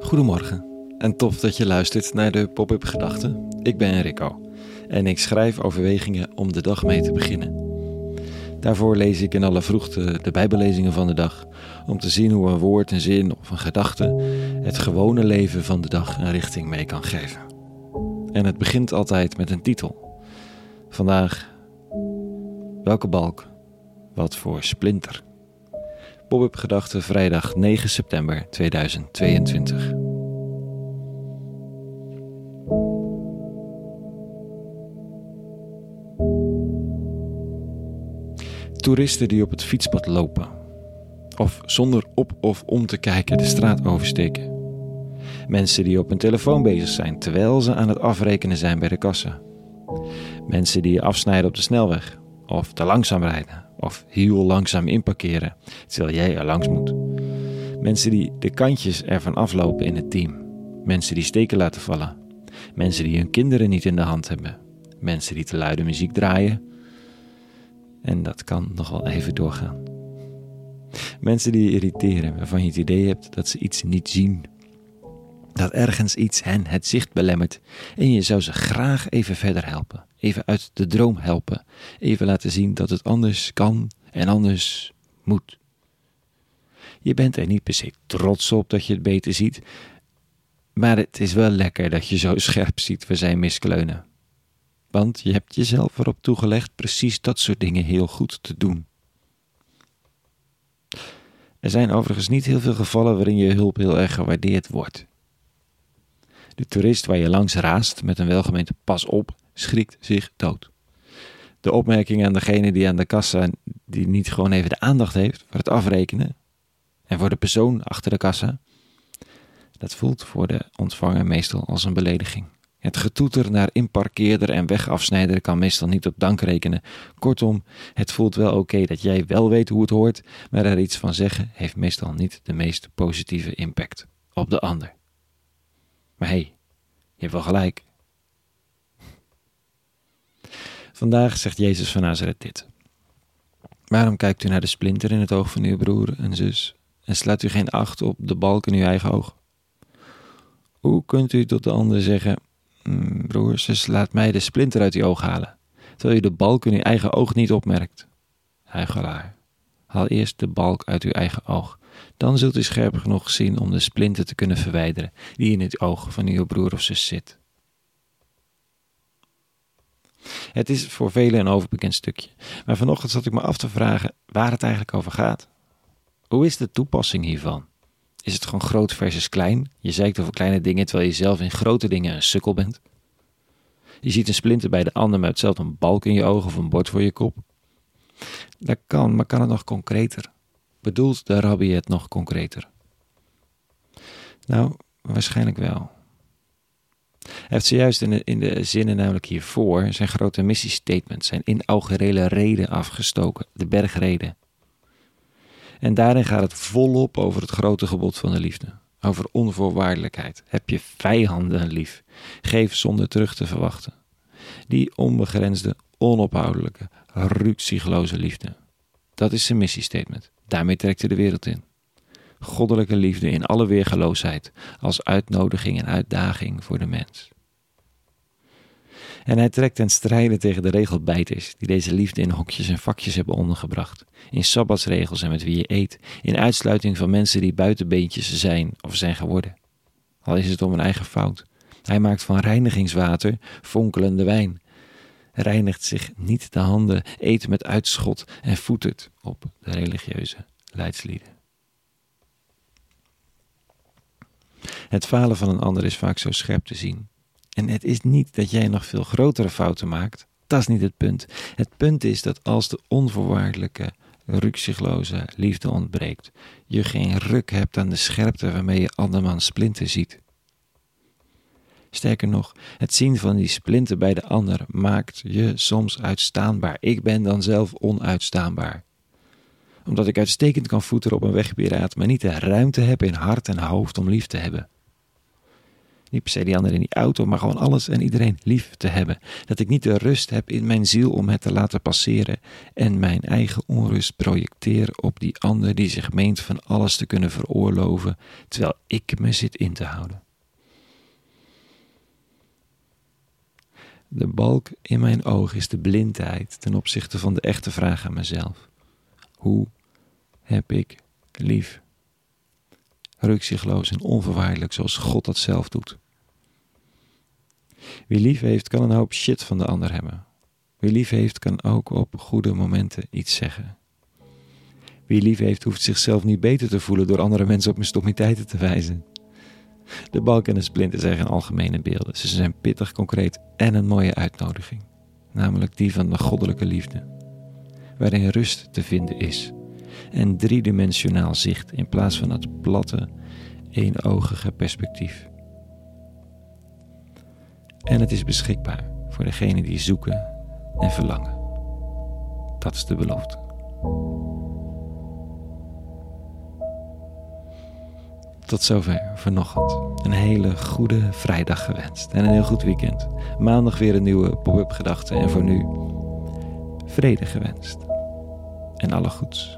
Goedemorgen en tof dat je luistert naar de Pop-up Gedachten. Ik ben Rico en ik schrijf overwegingen om de dag mee te beginnen. Daarvoor lees ik in alle vroegte de Bijbellezingen van de dag, om te zien hoe een woord, een zin of een gedachte het gewone leven van de dag een richting mee kan geven. En het begint altijd met een titel. Vandaag, welke balk, wat voor splinter? Pop-up Gedachten vrijdag 9 september 2022. Toeristen die op het fietspad lopen. Of zonder op of om te kijken de straat oversteken. Mensen die op hun telefoon bezig zijn terwijl ze aan het afrekenen zijn bij de kassa. Mensen die afsnijden op de snelweg. Of te langzaam rijden. Of heel langzaam inparkeren terwijl jij er langs moet. Mensen die de kantjes ervan aflopen in het team. Mensen die steken laten vallen. Mensen die hun kinderen niet in de hand hebben. Mensen die te luide muziek draaien en dat kan nog wel even doorgaan. Mensen die je irriteren, waarvan je het idee hebt dat ze iets niet zien. Dat ergens iets hen het zicht belemmert en je zou ze graag even verder helpen. Even uit de droom helpen. Even laten zien dat het anders kan en anders moet. Je bent er niet per se trots op dat je het beter ziet, maar het is wel lekker dat je zo scherp ziet waar zij miskleunen. Want je hebt jezelf erop toegelegd precies dat soort dingen heel goed te doen. Er zijn overigens niet heel veel gevallen waarin je hulp heel erg gewaardeerd wordt. De toerist waar je langs raast met een welgemeente pas op, schrikt zich dood. De opmerking aan degene die aan de kassa die niet gewoon even de aandacht heeft voor het afrekenen en voor de persoon achter de kassa, dat voelt voor de ontvanger meestal als een belediging. Het getoeter naar inparkeerder en wegafsnijder kan meestal niet op dank rekenen. Kortom, het voelt wel oké dat jij wel weet hoe het hoort, maar er iets van zeggen heeft meestal niet de meest positieve impact op de ander. Maar hé, hey, je hebt wel gelijk. Vandaag zegt Jezus van Nazareth dit. Waarom kijkt u naar de splinter in het oog van uw broer en zus en slaat u geen acht op de balk in uw eigen oog? Hoe kunt u tot de ander zeggen: Mm, broer, zus, laat mij de splinter uit je oog halen, terwijl je de balk in je eigen oog niet opmerkt. Huigelaar, haal eerst de balk uit uw eigen oog. Dan zult u scherp genoeg zien om de splinter te kunnen verwijderen die in het oog van uw broer of zus zit. Het is voor velen een overbekend stukje, maar vanochtend zat ik me af te vragen waar het eigenlijk over gaat. Hoe is de toepassing hiervan? Is het gewoon groot versus klein? Je zeikt over kleine dingen terwijl je zelf in grote dingen een sukkel bent. Je ziet een splinter bij de ander met hetzelfde een balk in je ogen of een bord voor je kop. Dat kan, maar kan het nog concreter? Bedoelt de rabbi het nog concreter? Nou, waarschijnlijk wel. Hij heeft zojuist in de, in de zinnen namelijk hiervoor zijn grote missiestatement, zijn inaugurele reden afgestoken, de bergreden. En daarin gaat het volop over het grote gebod van de liefde. Over onvoorwaardelijkheid. Heb je vijanden lief. Geef zonder terug te verwachten. Die onbegrensde, onophoudelijke, ruksigloze liefde. Dat is zijn missiestatement. Daarmee trekt hij de wereld in. Goddelijke liefde in alle weergeloosheid, als uitnodiging en uitdaging voor de mens. En hij trekt ten strijde tegen de regelbijters die deze liefde in hokjes en vakjes hebben ondergebracht. In sabbatsregels en met wie je eet. In uitsluiting van mensen die buitenbeentjes zijn of zijn geworden. Al is het om een eigen fout. Hij maakt van reinigingswater fonkelende wijn. Reinigt zich niet de handen, eet met uitschot en voetert op de religieuze leidslieden. Het falen van een ander is vaak zo scherp te zien en het is niet dat jij nog veel grotere fouten maakt. Dat is niet het punt. Het punt is dat als de onvoorwaardelijke, rukzichtloze liefde ontbreekt, je geen ruk hebt aan de scherpte waarmee je andermans splinter ziet. Sterker nog, het zien van die splinter bij de ander maakt je soms uitstaanbaar. Ik ben dan zelf onuitstaanbaar. Omdat ik uitstekend kan voeteren op een wegpiraat, maar niet de ruimte heb in hart en hoofd om lief te hebben. Niet per se die ander in die auto, maar gewoon alles en iedereen lief te hebben. Dat ik niet de rust heb in mijn ziel om het te laten passeren en mijn eigen onrust projecteer op die ander die zich meent van alles te kunnen veroorloven, terwijl ik me zit in te houden. De balk in mijn oog is de blindheid ten opzichte van de echte vraag aan mezelf. Hoe heb ik lief? Rukzichtloos en onverwaardelijk zoals God dat zelf doet. Wie lief heeft, kan een hoop shit van de ander hebben. Wie lief heeft, kan ook op goede momenten iets zeggen. Wie lief heeft, hoeft zichzelf niet beter te voelen door andere mensen op mijn stommiteiten te wijzen. De balk en de splinter zijn geen algemene beelden. Ze zijn pittig, concreet en een mooie uitnodiging. Namelijk die van de goddelijke liefde. Waarin rust te vinden is. En driedimensionaal zicht in plaats van het platte, eenogige perspectief. En het is beschikbaar voor degenen die zoeken en verlangen. Dat is de belofte. Tot zover vanochtend. Een hele goede vrijdag gewenst en een heel goed weekend. Maandag weer een nieuwe pop-up gedachte en voor nu vrede gewenst. En alle goeds.